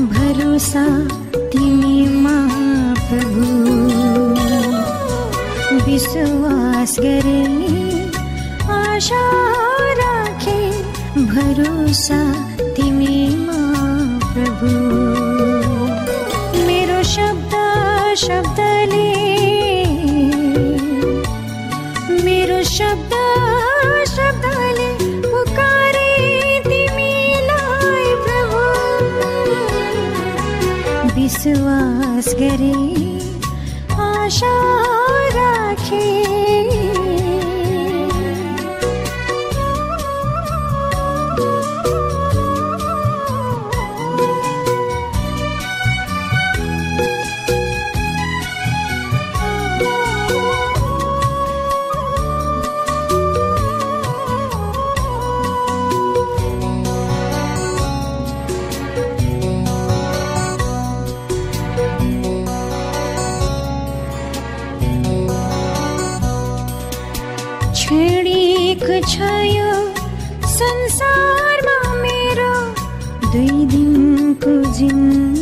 भरोसा तिमीमा प्रभु विश्वास गरे आशा राखे भरोसा तिमीमा प्रभु आशा राखे एक छ यो संसारमा मेरो दुई दिनको जिन्दगी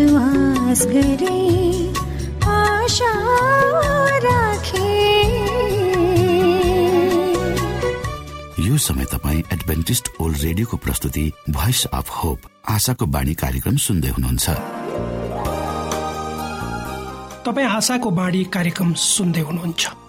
विश्वास गरे आशा राखे। यो समय तपाईँ एडभेन्टिस्ट ओल्ड रेडियोको प्रस्तुति भोइस अफ होप आशाको बाणी कार्यक्रम सुन्दै हुनुहुन्छ। तपाईँ आशाको बाणी कार्यक्रम सुन्दै हुनुहुन्छ।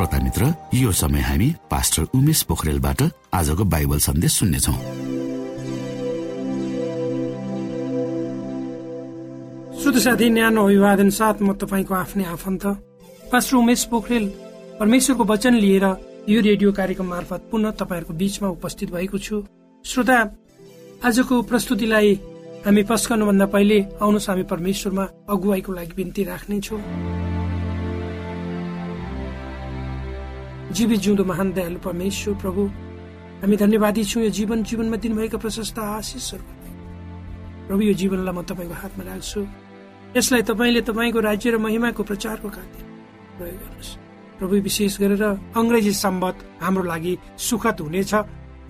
श्रोता मित्र यो समय हामी पास्टर उमेश पोखरेलबाट आजको बाइबल सन्देश सुन्नेछौ। साथी न्यानो अभिवादन साथ म तपाईँको आफ्नै आफन्त पास्टर उमेश पोखरेल। परमेश्वरको वचन लिएर यो रेडियो कार्यक्रम मार्फत पुनः तपाईँहरूको बीचमा उपस्थित भएको छु। श्रोता आजको प्रस्तुतिलाई हामी पस्कनुभन्दा पहिले आउनुहोस् हामी परमेश्वरमा अगुवाईको लागि बिन्ती राख्नेछौँ। जीवित जिउँदो महान दयालु परमेश्वर प्रभु। हामी धन्यवादी छौँ यो जीवन जीवनमा दिनुभएका प्रशस्त आशिषहरू प्रभु यो जीवनलाई म तपाईँको हातमा राख्छु। यसलाई तपाईँले तपाईँको राज्य र महिमाको प्रचारको खातिर प्रयोग गर्नुहोस्। प्रभु विशेष गरेर अङ्ग्रेजी सम्बत हाम्रो लागि सुखद हुनेछ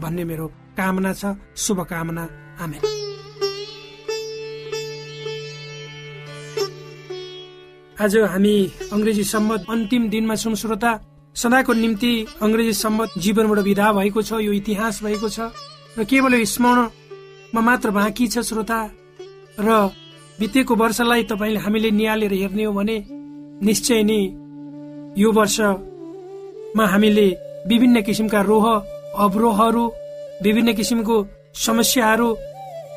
भन्ने मेरो कामना छ। शुभकामना। आमेन। आज हामी अङ्ग्रेजी सम्बत अन्तिम दिनमा छौँ श्रोता। सदाको निम्ति अङ्ग्रेजी सम्बत जीवनबाट विधा भएको छ यो इतिहास भएको छ र केवल स्मरणमा मात्र बाँकी छ श्रोता। र बितेको वर्षलाई तपाईँले हामीले निहालेर हेर्ने हो भने निश्चय नै यो वर्षमा हामीले विभिन्न किसिमका रोह अवरोहहरू विभिन्न किसिमको समस्याहरू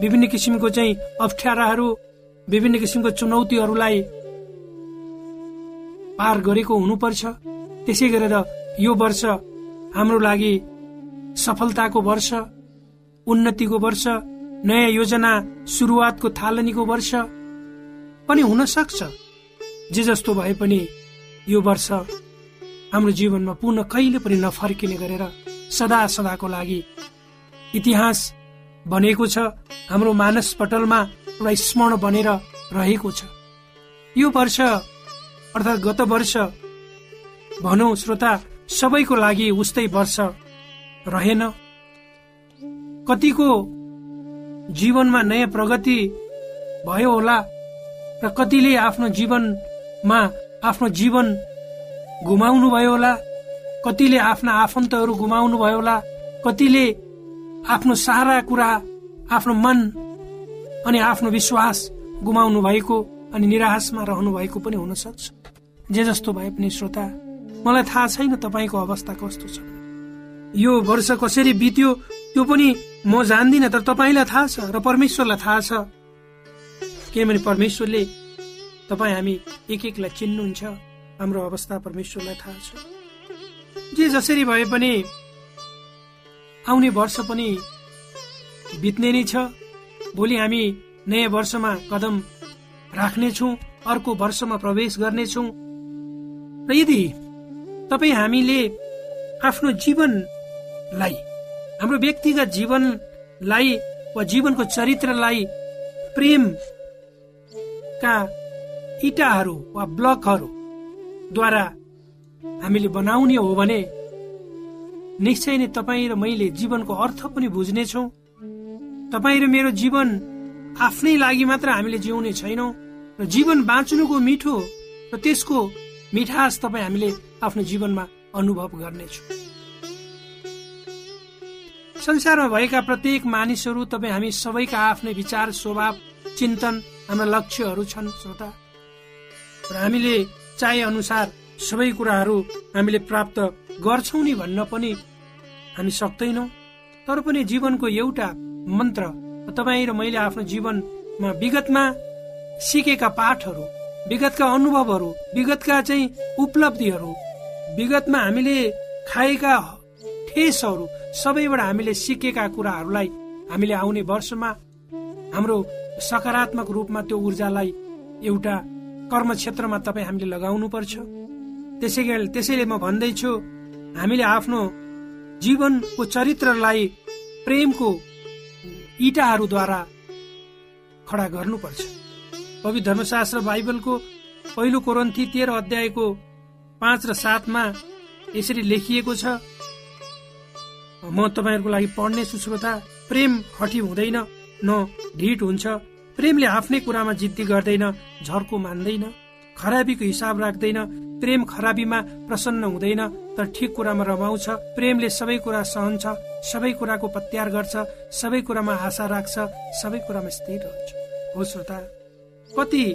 विभिन्न किसिमको चाहिँ अप्ठ्याराहरू विभिन्न किसिमको चुनौतीहरूलाई पार गरेको हुनुपर्छ। त्यसै गरेर यो वर्ष हाम्रो लागि सफलताको वर्ष उन्नतिको वर्ष नयाँ योजना सुरुवातको थालनीको वर्ष पनि हुन सक्छ। जे जस्तो भए पनि यो वर्ष हाम्रो जीवनमा पुनः कहिले पनि नफर्किने गरेर सदा सदाको लागि इतिहास बनेको छ हाम्रो मानस पटलमा एउटा स्मरण बनेर रहेको छ। यो वर्ष अर्थात् गत वर्ष भनौँ श्रोता सबैको लागि उस्तै वर्ष रहेन। कतिको जीवनमा नयाँ प्रगति भयो होला र कतिले आफ्नो जीवनमा आफ्नो जीवन गुमाउनु भयो होला कतिले आफ्ना आफन्तहरू गुमाउनु भयो होला कतिले आफ्नो सारा कुरा आफ्नो मन अनि आफ्नो विश्वास गुमाउनु भएको अनि निराशमा रहनु भएको पनि हुन सक्छ। जे जस्तो भए पनि श्रोता मलाई थाहा छैन तपाईँको अवस्था कस्तो छ। यो वर्ष कसरी बित्यो त्यो पनि म जान्दिनँ तर तपाईँलाई थाहा छ र परमेश्वरलाई थाहा छ। किनभने परमेश्वरले तपाईँ हामी एक एकलाई चिन्नुहुन्छ? हाम्रो अवस्था परमेश्वरलाई थाहा छ। जे जसरी भए पनि आउने वर्ष पनि बित्ने नै छ। भोलि हामी नयाँ वर्षमा कदम राख्नेछौँ अर्को वर्षमा प्रवेश गर्नेछौँ। र यदि तपाईँ हामीले आफ्नो जीवनलाई हाम्रो व्यक्तिगत जीवनलाई वा जीवनको चरित्रलाई प्रेमका इटाहरू वा ब्लकहरूद्वारा हामीले बनाउने हो भने निश्चय नै तपाईँ र मैले जीवनको अर्थ पनि बुझ्नेछौँ। तपाईँ र मेरो जीवन आफ्नै लागि मात्र हामीले जिउने छैनौँ र जीवन बाँच्नुको मिठो र त्यसको मिठास तपाईँ हामीले आफ्नो जीवनमा अनुभव गर्नेछु। संसारमा भएका प्रत्येक मानिसहरू तपाईँ हामी सबैका आफ्नै विचार स्वभाव चिन्तन हाम्रा लक्ष्यहरू छन् श्रोता। र हामीले चाहे अनुसार सबै कुराहरू हामीले प्राप्त गर्छौँ नि भन्न पनि हामी सक्दैनौँ। तर पनि जीवनको एउटा मन्त्र तपाईँ र मैले आफ्नो जीवनमा विगतमा सिकेका पाठहरू विगतका अनुभवहरू विगतका चाहिँ उपलब्धिहरू विगतमा हामीले खाएका ठेसहरू सबैबाट हामीले सिकेका कुराहरूलाई हामीले आउने वर्षमा हाम्रो सकारात्मक रूपमा त्यो ऊर्जालाई एउटा कर्म क्षेत्रमा तपाईँ हामीले लगाउनु पर्छ त्यसै त्यसैले म भन्दैछु हामीले आफ्नो जीवनको चरित्रलाई प्रेमको इटाहरूद्वारा खडा गर्नुपर्छ। पवित्र धर्मशास्त्र बाइबलको पहिलो कोरन्थी तेह्र अध्यायको पाँच र सातमा यसरी लेखिएको छ। म तपाईँहरूको लागि पढ्नेछु श्रोता प्रेम हठी हुँदैन न ढिट हुन्छ। प्रेमले आफ्नै कुरामा जिद्दी गर्दैन झर्को मान्दैन खराबीको हिसाब राख्दैन। प्रेम खराबीमा प्रसन्न हुँदैन तर ठिक कुरामा रमाउँछ। प्रेमले सबै कुरा सहन्छ सबै कुराको पत्यार गर्छ सबै कुरामा आशा राख्छ सबै कुरामा स्थिर रहन्छ। हो श्रोता कति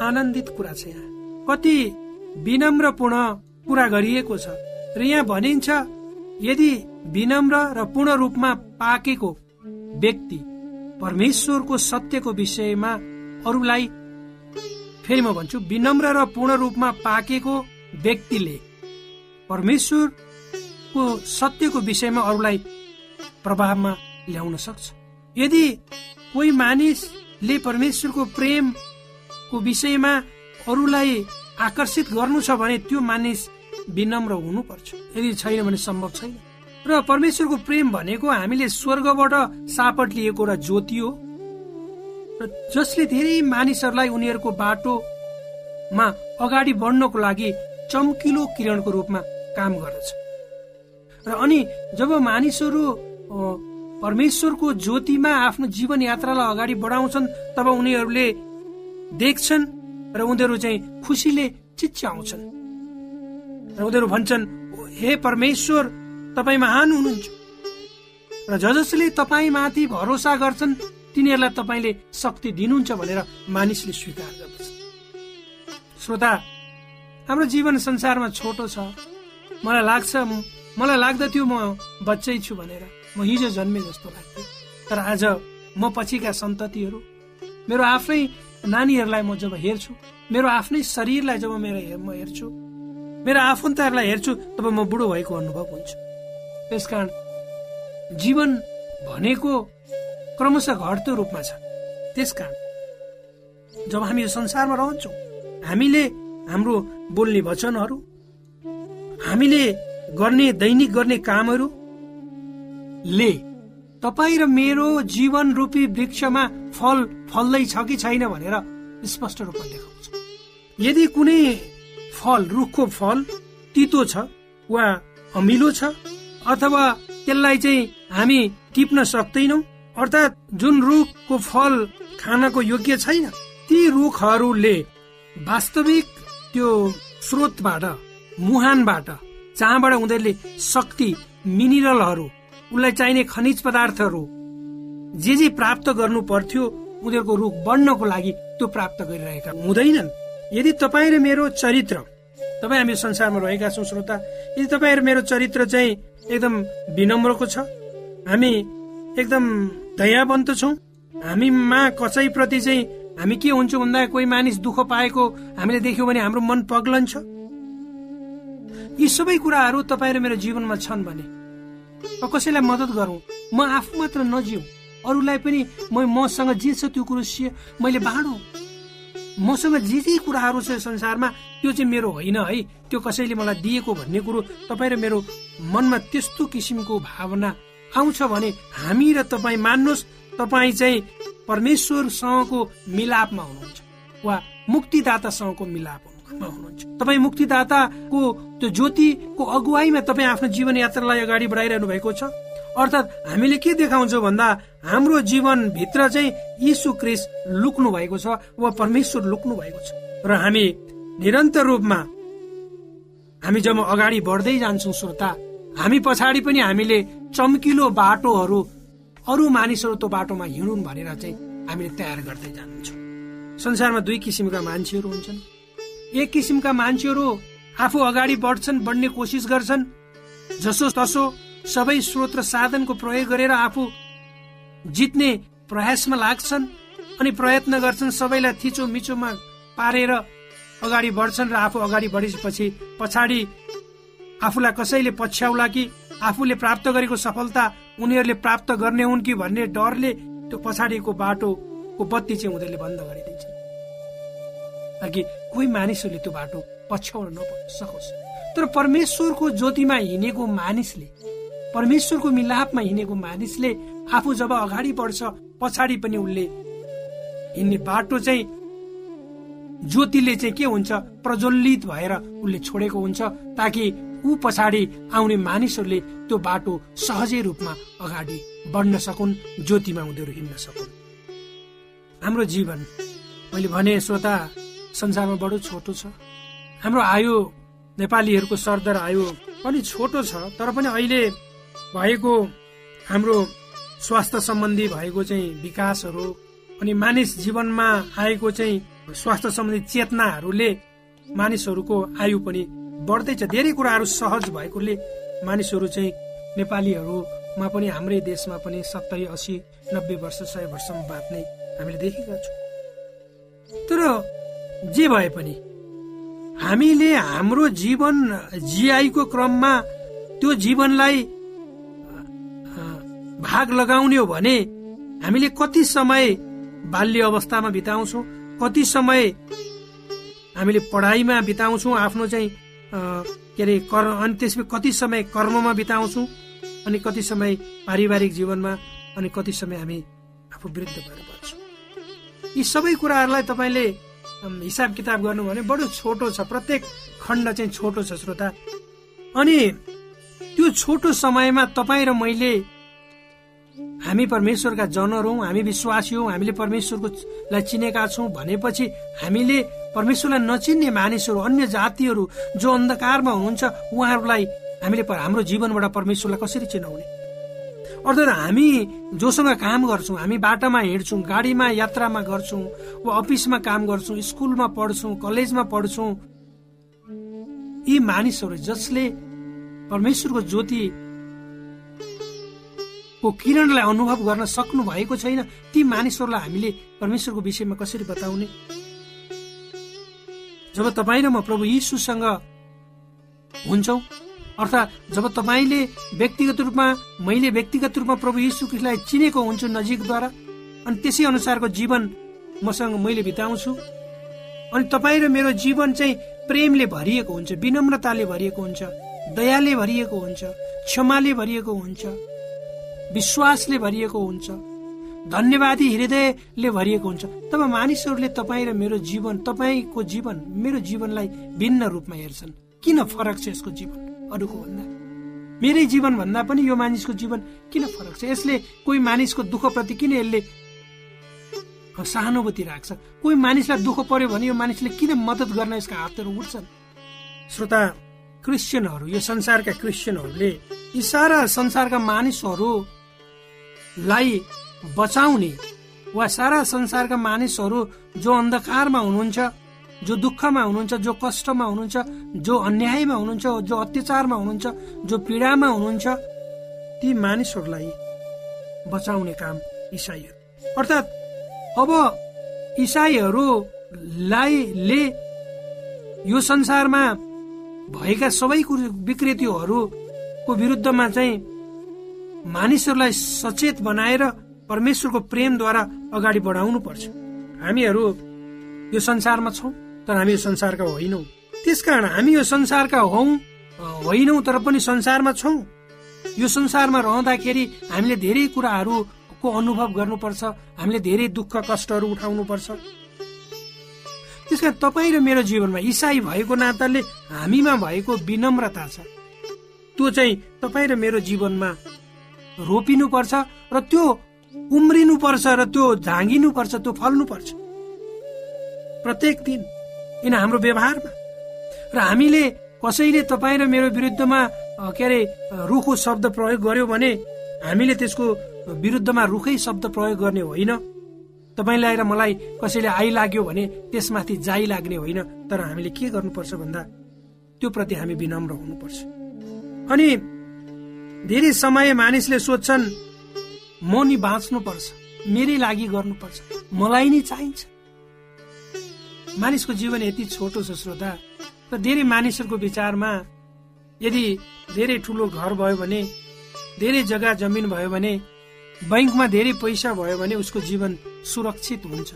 आनन्दित कुरा छ यहाँ। कति विनम्रपूर्ण कुरा गरिएको छ। र यहाँ भनिन्छ यदि विनम्र र पूर्ण रूपमा पाकेको व्यक्ति परमेश्वरको सत्यको विषयमा अरूलाई फेरि म भन्छु विनम्र र पूर्ण रूपमा पाकेको व्यक्तिले परमेश्वरको सत्यको विषयमा अरूलाई प्रभावमा ल्याउन सक्छ। यदि कोही मानिसले परमेश्वरको प्रेमको विषयमा अरूलाई आकर्षित गर्नु छ भने त्यो मानिस विनम्र हुनुपर्छ। यदि छैन भने सम्भव छैन। र परमेश्वरको प्रेम भनेको हामीले स्वर्गबाट सापट लिएको एउटा ज्योति हो। र जसले धेरै मानिसहरूलाई उनीहरूको बाटोमा अगाडि बढ्नको लागि चम्किलो किरणको रूपमा काम गर्दछ। र अनि जब मानिसहरू परमेश्वरको ज्योतिमा आफ्नो जीवन यात्रालाई अगाडि बढाउँछन् तब उनीहरूले देख्छन् र उनीहरू चाहिँ खुसीले चिच्याउँछन्। र उनीहरू भन्छन् हे परमेश्वर तपाईँ महान हुनुहुन्छ। र ज जसले तपाईँमाथि भरोसा गर्छन् तिनीहरूलाई तपाईँले शक्ति दिनुहुन्छ भनेर मानिसले स्वीकार गर्दछ श्रोता हाम्रो जीवन संसारमा छोटो छ। मलाई लाग्छ मलाई लाग्दथ्यो म बच्चै छु भनेर। म हिजो जन्मे जस्तो लाग्थ्यो। तर आज म पछिका सन्ततिहरू। मेरो आफ्नै नानीहरूलाई म जब हेर्छु मेरो आफ्नै शरीरलाई जब मेरो म हेर्छु मेरो आफन्तहरूलाई हेर्छु तब म बुढो भएको अनुभव हुन्छ। त्यसकारण जीवन भनेको क्रमशः घट्दो रूपमा छ। त्यसकारण जब हामी यो संसारमा रहन्छौँ हामीले हाम्रो बोल्ने वचनहरू हामीले गर्ने दैनिक गर्ने कामहरूले तपाईँ र मेरो जीवन रूपी वृक्षमा फल फल्दैछ कि छैन भनेर स्पष्ट रूपमा देखाउँछ। यदि कुनै फल रुखको फल तितो छ वा अमिलो छ अथवा त्यसलाई चाहिँ हामी टिप्न सक्दैनौ अर्थात् जुन रुखको फल खानको योग्य छैन ती रुखहरूले वास्तविक त्यो स्रोतबाट मुहानबाट जहाँबाट उनीहरूले शक्ति मिनिरलहरू उसलाई चाहिने खनिज पदार्थहरू जे जे प्राप्त गर्नु पर्थ्यो उनीहरूको रुख बढ्नको लागि त्यो प्राप्त गरिरहेका हुँदैनन्। यदि तपाईँ र मेरो चरित्र तपाईँ हामी संसारमा रहेका छौँ श्रोता यदि तपाईँ र मेरो चरित्र चाहिँ एकदम विनम्रको छ हामी एकदम दयावन्त छौँ हामीमा कसैप्रति चाहिँ हामी के हुन्छौँ भन्दा कोही मानिस दुःख पाएको हामीले देख्यौँ भने हाम्रो मन पग्लन्छ। यी सबै कुराहरू तपाईँ र मेरो जीवनमा छन् भने कसैलाई मद्दत गरौँ? म आफू मात्र नजिउ। अरूलाई पनि म मसँग जे छ त्यो कुरो मैले बाँडौँ। मसँग जे जे कुराहरू छ संसारमा त्यो चाहिँ मेरो होइन है। त्यो कसैले मलाई दिएको भन्ने कुरो तपाईँ र मेरो मनमा त्यस्तो किसिमको भावना आउँछ भने हामी र तपाईँ मान्नुहोस् तपाईँ चाहिँ परमेश्वरसँगको मिलापमा हुनुहुन्छ वा मुक्तिदातासँगको मिलापमा हुनुहुन्छ। तपाईँ मुक्तिदाताको त्यो ज्योतिको अगुवाईमा तपाईँ आफ्नो जीवन यात्रालाई अगाडि बढाइरहनु भएको छ। अर्थात् हामीले के देखाउँछौँ भन्दा हाम्रो जीवन भित्र चाहिँ यीशु क्रिस लुक्नु भएको छ वा परमेश्वर लुक्नु भएको छ। र हामी निरन्तर रूपमा हामी जब अगाडि बढ्दै जान्छौँ श्रोता हामी पछाडि पनि हामीले चम्किलो बाटोहरू अरू मानिसहरू त्यो बाटोमा हिँडुन् भनेर चाहिँ हामीले तयार गर्दै जान्छौँ। संसारमा दुई किसिमका मान्छेहरू हुन्छन्। एक किसिमका मान्छेहरू आफू अगाडि बढ्छन् बढ्ने कोसिस गर्छन् जसो तसो सबै स्रोत र साधनको प्रयोग गरेर आफू जित्ने प्रयासमा लाग्छन् अनि प्रयत्न गर्छन् सबैलाई थिचो मिचोमा पारेर अगाडि बढ्छन् र आफू अगाडि बढेपछि पछाडि आफूलाई कसैले पछ्याउला कि आफूले प्राप्त गरेको सफलता उनीहरूले प्राप्त गर्ने हुन् कि भन्ने डरले त्यो पछाडिको बाटोको बत्ती चाहिँ उनीहरूले बन्द गरिदिन्छन् ताकि कोही मानिसहरूले त्यो बाटो पछ्याउन नसकोस् तर परमेश्वरको ज्योतिमा हिँडेको मानिसले परमेश्वरको मिलापमा हिँडेको मानिसले आफू जब अगाडि बढ्छ पछाडि पनि उसले हिँड्ने बाटो चाहिँ ज्योतिले चाहिँ के हुन्छ? प्रज्वलित भएर उसले छोडेको हुन्छ ताकि ऊ पछाडि आउने मानिसहरूले त्यो बाटो सहजै रूपमा अगाडि बढ्न सकुन् ज्योतिमा उनीहरू हिँड्न सकुन्। हाम्रो जीवन मैले भने श्रोता संसारमा बडो छोटो छ। हाम्रो आयु नेपालीहरूको सरदर आयु पनि छोटो छ तर पनि अहिले भएको हाम्रो स्वास्थ्य सम्बन्धी भएको चाहिँ विकासहरू अनि मानिस जीवनमा आएको चाहिँ स्वास्थ्य सम्बन्धी चेतनाहरूले मानिसहरूको आयु पनि बढ्दैछ धेरै कुराहरू सहज भएकोले मानिसहरू चाहिँ नेपालीहरूमा पनि हाम्रै देशमा पनि सत्तरी असी नब्बे वर्ष सय वर्षमा बाँच्ने हामीले देखेका छौँ। तर जे भए पनि हामीले हाम्रो जीवन जिआईको क्रममा त्यो जीवनलाई भाग लगाउने हो भने हामीले कति समय बाल्य अवस्थामा बिताउँछौँ कति समय हामीले पढाइमा बिताउँछौँ आफ्नो चाहिँ के अरे कर अनि त्यसमा कति समय कर्ममा बिताउँछौँ अनि कति समय पारिवारिक जीवनमा अनि कति समय हामी आफू वृद्ध भएर बढ्छौँ यी सबै कुराहरूलाई तपाईँले हिसाब किताब गर्नु भने बडो छोटो छ प्रत्येक खण्ड चाहिँ छोटो छ श्रोता। अनि त्यो छोटो समयमा तपाईँ र मैले हामी परमेश्वरका जनर हौ हामी विश्वासी हौ हामीले परमेश्वरको लाई चिनेका छौँ भनेपछि हामीले परमेश्वरलाई नचिन्ने मानिसहरू अन्य जातिहरू जो अन्धकारमा हुनुहुन्छ उहाँहरूलाई हामीले हाम्रो जीवनबाट परमेश्वरलाई कसरी चिनाउने? अर्थात् हामी जोसँग काम गर्छौँ हामी बाटामा हिँड्छौँ गाडीमा यात्रामा गर्छौँ वा अफिसमा काम गर्छौँ स्कुलमा पढ्छौँ कलेजमा पढ्छौँ यी मानिसहरू जसले परमेश्वरको ज्योति को किरणलाई अनुभव गर्न सक्नु भएको छैन ती मानिसहरूलाई हामीले परमेश्वरको विषयमा कसरी बताउने? जब तपाईँ र म प्रभु यीशुसँग हुन्छौ अर्थात् जब तपाईँले व्यक्तिगत रूपमा मैले व्यक्तिगत रूपमा प्रभु यीशु कृष्णलाई चिनेको हुन्छु नजिकद्वारा अनि त्यसै अनुसारको जीवन मसँग मैले बिताउँछु अनि तपाईँ र मेरो जीवन चाहिँ प्रेमले भरिएको हुन्छ विनम्रताले भरिएको हुन्छ दयाले भरिएको हुन्छ क्षमाले भरिएको हुन्छ। विश्वासले भरिएको हुन्छ। धन्यवादी हृदयले भरिएको हुन्छ। तब मानिसहरूले तपाईँ र मेरो जीवन तपाईँको जीवन मेरो जीवनलाई भिन्न रूपमा हेर्छन्। किन फरक छ यसको जीवन? अरूको भन्दा। मेरै जीवन भन्दा पनि यो मानिसको जीवन किन फरक छ? यसले कोही मानिसको दुःखप्रति किन यसले सहानुभूति राख्छ? कोही मानिसलाई दुःख पर्यो भने यो मानिसले किन मद्दत गर्न यसका हातहरू उठ्छन्? श्रोता क्रिस्चियनहरू यो संसारका क्रिस्चियनहरूले यी सारा संसारका मानिसहरू लाई बचाउने वा सारा संसारका मानिसहरू जो अन्धकारमा हुनुहुन्छ जो दुःखमा हुनुहुन्छ जो कष्टमा हुनुहुन्छ जो अन्यायमा हुनुहुन्छ जो अत्याचारमा हुनुहुन्छ जो पीडामा हुनुहुन्छ ती मानिसहरूलाई बचाउने काम इसाईहरू अर्थात् अब इसाईहरूलाई ले यो संसारमा भएका सबै कुरो विकृतिहरूको विरुद्धमा चाहिँ मानिसहरूलाई सचेत बनाएर परमेश्वरको प्रेमद्वारा अगाडि बढाउनु पर्छ। हामीहरू यो संसारमा छौँ तर हामी यो संसारका होइनौ। त्यसकारण हामी यो संसारका हौ होइनौ तर पनि संसारमा छौँ। यो संसारमा रहँदाखेरि हामीले धेरै कुराहरूको अनुभव गर्नुपर्छ हामीले धेरै दुःख कष्टहरू उठाउनु पर्छ त्यस कारण तपाईँ र मेरो जीवनमा इसाई भएको नाताले हामीमा भएको विनम्रता छ। त्यो चाहिँ तपाईँ र मेरो जीवनमा रोपिनु पर्छ र त्यो उम्रिनु पर्छ र त्यो झाँगिनु पर्छ त्यो फल्नु पर्छ प्रत्येक दिन किन हाम्रो व्यवहारमा। र हामीले कसैले तपाईँ र मेरो विरुद्धमा के अरे रुखो शब्द प्रयोग गर्यो भने हामीले त्यसको विरुद्धमा रुखै शब्द प्रयोग गर्ने होइन। तपाईँलाई र मलाई कसैले आइ लाग्यो भने त्यसमाथि जाइ लाग्ने होइन। तर हामीले के गर्नुपर्छ भन्दा त्यो प्रति हामी विनम्र हुनुपर्छ। अनि धेरै समय मानिसले सोध्छन् म नि बाँच्नु पर्छ मेरै लागि गर्नुपर्छ मलाई नै चाहिन्छ। मानिसको जीवन यति छोटो छ श्रोता र धेरै मानिसहरूको विचारमा यदि धेरै ठुलो घर भयो भने धेरै जग्गा जमिन भयो भने बैङ्कमा धेरै पैसा भयो भने उसको जीवन सुरक्षित हुन्छ।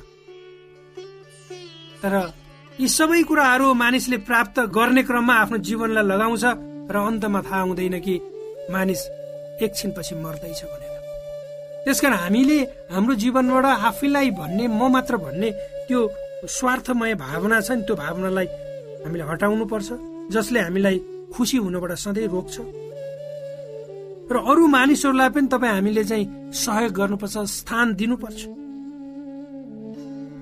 तर यी सबै कुराहरू मानिसले प्राप्त गर्ने क्रममा आफ्नो जीवनलाई लगाउँछ र अन्तमा थाहा हुँदैन कि मानिस एकछिनपछि मर्दैछ भनेर। त्यसकारण हामीले हाम्रो जीवनबाट आफैलाई भन्ने म मात्र भन्ने त्यो स्वार्थमय भावना छ नि त्यो भावनालाई हामीले हटाउनु पर्छ जसले हामीलाई खुसी हुनबाट सधैँ रोक्छ। र अरू मानिसहरूलाई पनि तपाईँ हामीले चाहिँ सहयोग गर्नुपर्छ स्थान दिनुपर्छ।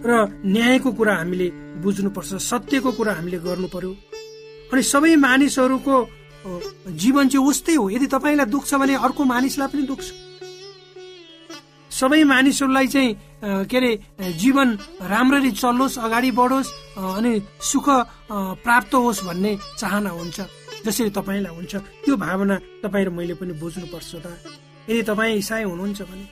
र न्यायको कुरा हामीले बुझ्नुपर्छ सत्यको कुरा हामीले गर्नु पर्यो। अनि सबै मानिसहरूको जीवन चाहिँ उस्तै हो। यदि तपाईँलाई दुख्छ भने अर्को मानिसलाई पनि दुख्छ सबै मानिसहरूलाई चाहिँ के अरे जीवन राम्ररी चलोस् अगाडि बढोस् अनि सुख प्राप्त होस् भन्ने चाहना हुन्छ। जसरी तपाईँलाई हुन्छ। त्यो भावना तपाईँ र मैले पनि बुझ्नुपर्छ त। यदि तपाईँ इसाई हुनुहुन्छ भने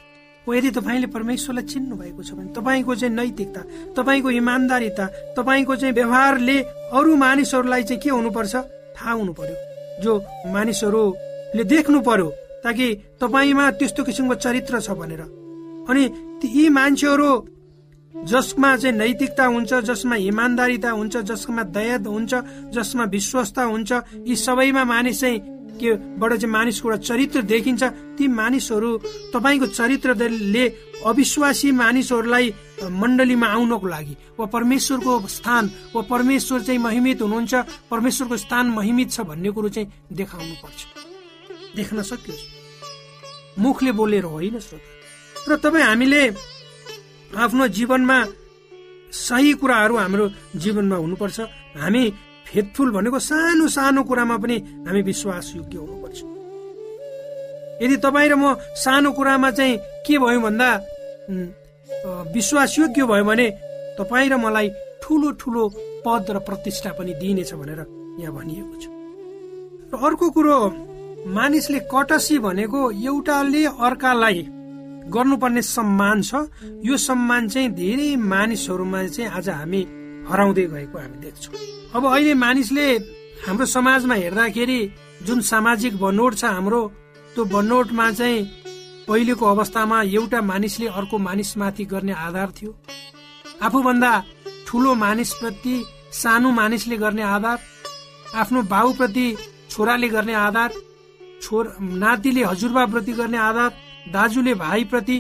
हो यदि तपाईँले परमेश्वरलाई चिन्नु भएको छ भने तपाईँको चाहिँ नैतिकता तपाईँको इमान्दारिता तपाईँको चाहिँ व्यवहारले अरू मानिसहरूलाई चाहिँ के हुनुपर्छ? थाहा हुनु पर्यो। जो मानिसहरूले देख्नु पर्यो ताकि तपाईँमा त्यस्तो किसिमको चरित्र छ भनेर। अनि यी मान्छेहरू जसमा चाहिँ नैतिकता हुन्छ जसमा इमान्दारिता हुन्छ जसमा दया हुन्छ जसमा विश्वस्ता हुन्छ यी सबैमा मानिस चाहिँ के बाट चाहिँ मानिसको एउटा चरित्र देखिन्छ ती मानिसहरू तपाईँको चरित्रले अविश्वासी मानिसहरूलाई मण्डलीमा आउनको लागि वा परमेश्वरको स्थान वा परमेश्वर चाहिँ महिमित हुनुहुन्छ परमेश्वरको स्थान महिमित छ भन्ने कुरो चाहिँ देखाउनु पर्छ देख्न सकियोस् मुखले बोलेर होइन श्रोता। र तपाईँ हामीले आफ्नो जीवनमा सही कुराहरू हाम्रो जीवनमा हुनुपर्छ। हामी फेथफुल भनेको सानो सानो कुरामा पनि हामी विश्वास योग्य हुनुपर्छ। यदि तपाईँ र म सानो कुरामा चाहिँ के भयो भन्दा विश्वास योग्य भयो भने तपाईँ र मलाई ठुलो ठुलो पद र प्रतिष्ठा पनि दिइनेछ भनेर यहाँ भनिएको छ। र अर्को कुरो मानिसले कटसी भनेको एउटाले अर्कालाई गर्नुपर्ने सम्मान छ। यो सम्मान चाहिँ धेरै मानिसहरूमा चाहिँ आज हामी हराउँदै गएको हामी देख्छौँ। अब अहिले मानिसले हाम्रो समाजमा हेर्दाखेरि जुन सामाजिक बनोट छ हाम्रो त्यो बनोटमा चाहिँ पहिलेको अवस्थामा एउटा मानिसले अर्को मानिसमाथि गर्ने आधार थियो। आफूभन्दा ठुलो मानिसप्रति सानो मानिसले गर्ने आधार आफ्नो बाउप्रति छोराले गर्ने आधार छोर नातिले हजुरबाप्रति गर्ने आधार दाजुले भाइप्रति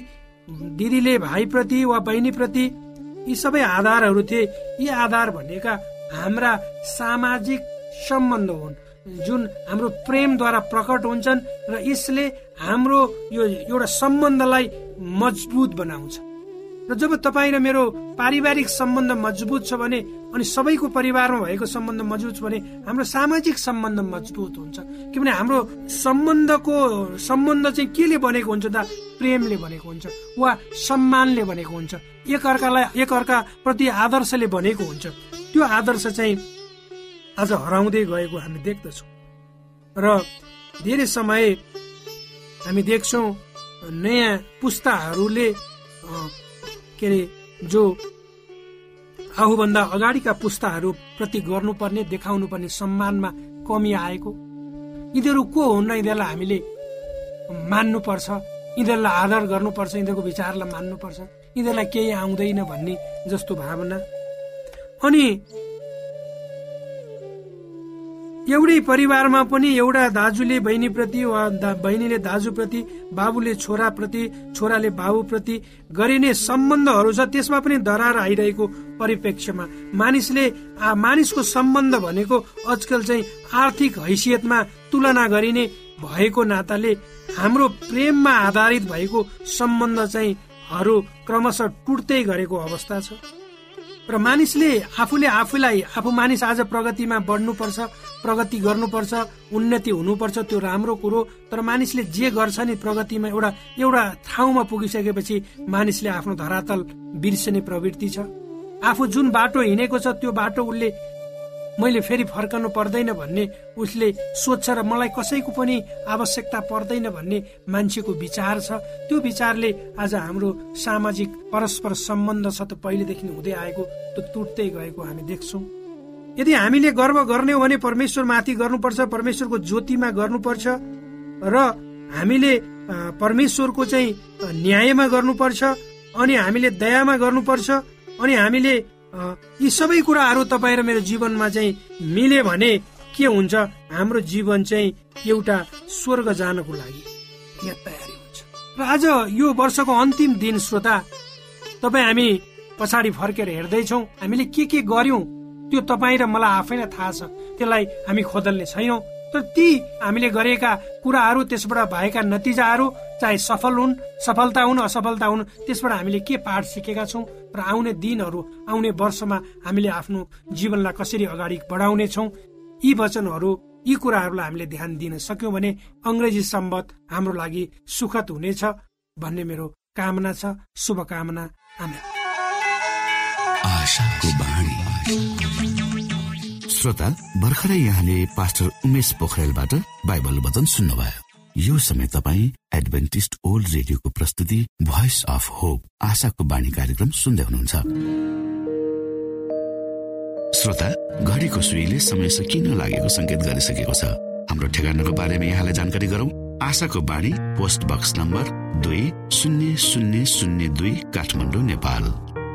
दिदीले भाइप्रति वा बहिनीप्रति यी सबै आधारहरू थिए। यी आधार भनेका हाम्रा सामाजिक सम्बन्ध हुन् जुन हाम्रो प्रेमद्वारा प्रकट हुन्छन् र यसले हाम्रो यो एउटा सम्बन्धलाई मजबुत बनाउँछ। र जब तपाईँ र मेरो पारिवारिक सम्बन्ध मजबुत छ भने अनि सबैको परिवारमा भएको सम्बन्ध मजबुत छ भने हाम्रो सामाजिक सम्बन्ध मजबुत हुन्छ। किनभने हाम्रो सम्बन्धको सम्बन्ध चाहिँ केले बनेको हुन्छ त? प्रेमले बनेको हुन्छ वा सम्मानले बनेको हुन्छ। एकअर्कालाई एकअर्का प्रति आदर्शले बनेको हुन्छ। त्यो आदर्श चाहिँ आज हराउँदै गएको हामी देख्दछौँ। र धेरै समय हामी देख्छौँ नयाँ पुस्ताहरूले के अरे जो आफूभन्दा अगाडिका पुस्ताहरू प्रति गर्नुपर्ने देखाउनु पर्ने सम्मानमा कमी आएको। यिनीहरू को हुन् यिनीहरूलाई हामीले मान्नुपर्छ यिनीहरूलाई आदर गर्नुपर्छ यिनीहरूको विचारलाई मान्नुपर्छ। यिनीहरूलाई केही आउँदैन भन्ने जस्तो भावना। अनि एउटै परिवारमा पनि एउटा दाजुले बहिनीप्रति वा दा, बहिनीले दाजुप्रति बाबुले छोराप्रति छोराले बाबुप्रति गरिने सम्बन्धहरू छ त्यसमा पनि दरार आइरहेको परिप्रेक्ष्यमा। मानिसले मानिसको सम्बन्ध भनेको आजकल चाहिँ आर्थिक हैसियतमा तुलना गरिने भएको नाताले हाम्रो प्रेममा आधारित भएको सम्बन्ध चाहिँ हरू क्रमशः टुट्दै गरेको अवस्था छ। र मानिसले आफूले आफूलाई आफू मानिस आज प्रगतिमा बढ्नुपर्छ प्रगति गर्नुपर्छ उन्नति हुनुपर्छ त्यो राम्रो कुरो। तर मानिसले जे गर्छ नि प्रगतिमा एउटा एउटा ठाउँमा पुगिसकेपछि मानिसले आफ्नो धरातल बिर्सने प्रवृत्ति छ। आफू जुन बाटो हिँडेको छ त्यो बाटो उसले मैले फेरि फर्कनु पर्दैन भन्ने उसले सोध्छ र मलाई कसैको पनि आवश्यकता पर्दैन भन्ने मान्छेको विचार छ। त्यो विचारले आज हाम्रो सामाजिक परस्पर सम्बन्ध छ त पहिलेदेखि हुँदै आएको त्यो टुट्दै गएको हामी देख्छौँ। यदि हामीले गर्व गर्ने हो भने परमेश्वरमाथि गर्नुपर्छ परमेश्वरको ज्योतिमा गर्नुपर्छ र हामीले परमेश्वरको चाहिँ न्यायमा गर्नुपर्छ अनि हामीले दयामा गर्नुपर्छ अनि हामीले यी सबै कुराहरू तपाईँ र मेरो जीवनमा चाहिँ मिले भने के हुन्छ? हाम्रो जीवन चाहिँ एउटा स्वर्ग जानको लागि यहाँ तयारी हुन्छ। र आज यो वर्षको अन्तिम दिन श्रोता तपाईँ हामी पछाडि फर्केर हेर्दैछौँ हामीले के के गर्यौँ त्यो तपाईँ र मलाई आफैलाई थाहा छ। त्यसलाई हामी खोदल्ने छैनौँ। तर ती हामीले गरेका कुराहरू त्यसबाट भएका नतिजाहरू चाहे सफल हुन् सफलता हुन् असफलता हुन् त्यसबाट हामीले के पाठ सिकेका छौँ र आउने दिनहरू आउने वर्षमा हामीले आफ्नो जीवनलाई कसरी अगाडि बढाउने छौँ यी वचनहरू यी कुराहरूलाई हामीले ध्यान दिन सक्यौँ भने अङ्ग्रेजी सम्बत हाम्रो लागि सुखद हुनेछ भन्ने मेरो कामना छ। शुभकामना। बाणी। श्रोता भर्खरै यहाँले पास्टर उमेश पोखरेलबाट बाइबल वचन सुन्नुभयो। यो समय तपाईँ एडभेन्टिस्ट ओल्ड रेडियोको प्रस्तुति भोइस अफ होप आशाको बाणी कार्यक्रम सुन्दै हुनुहुन्छ। श्रोता घडीको सुईले समय सकिन लागेको संकेत गरिसकेको छ? हाम्रो ठेगानाको बारेमा यहाँलाई जानकारी गरौं। आशाको बाणी पोस्ट बक्स नम्बर दुई शून्य शून्य शून्य दुई काठमाडौँ नेपाल।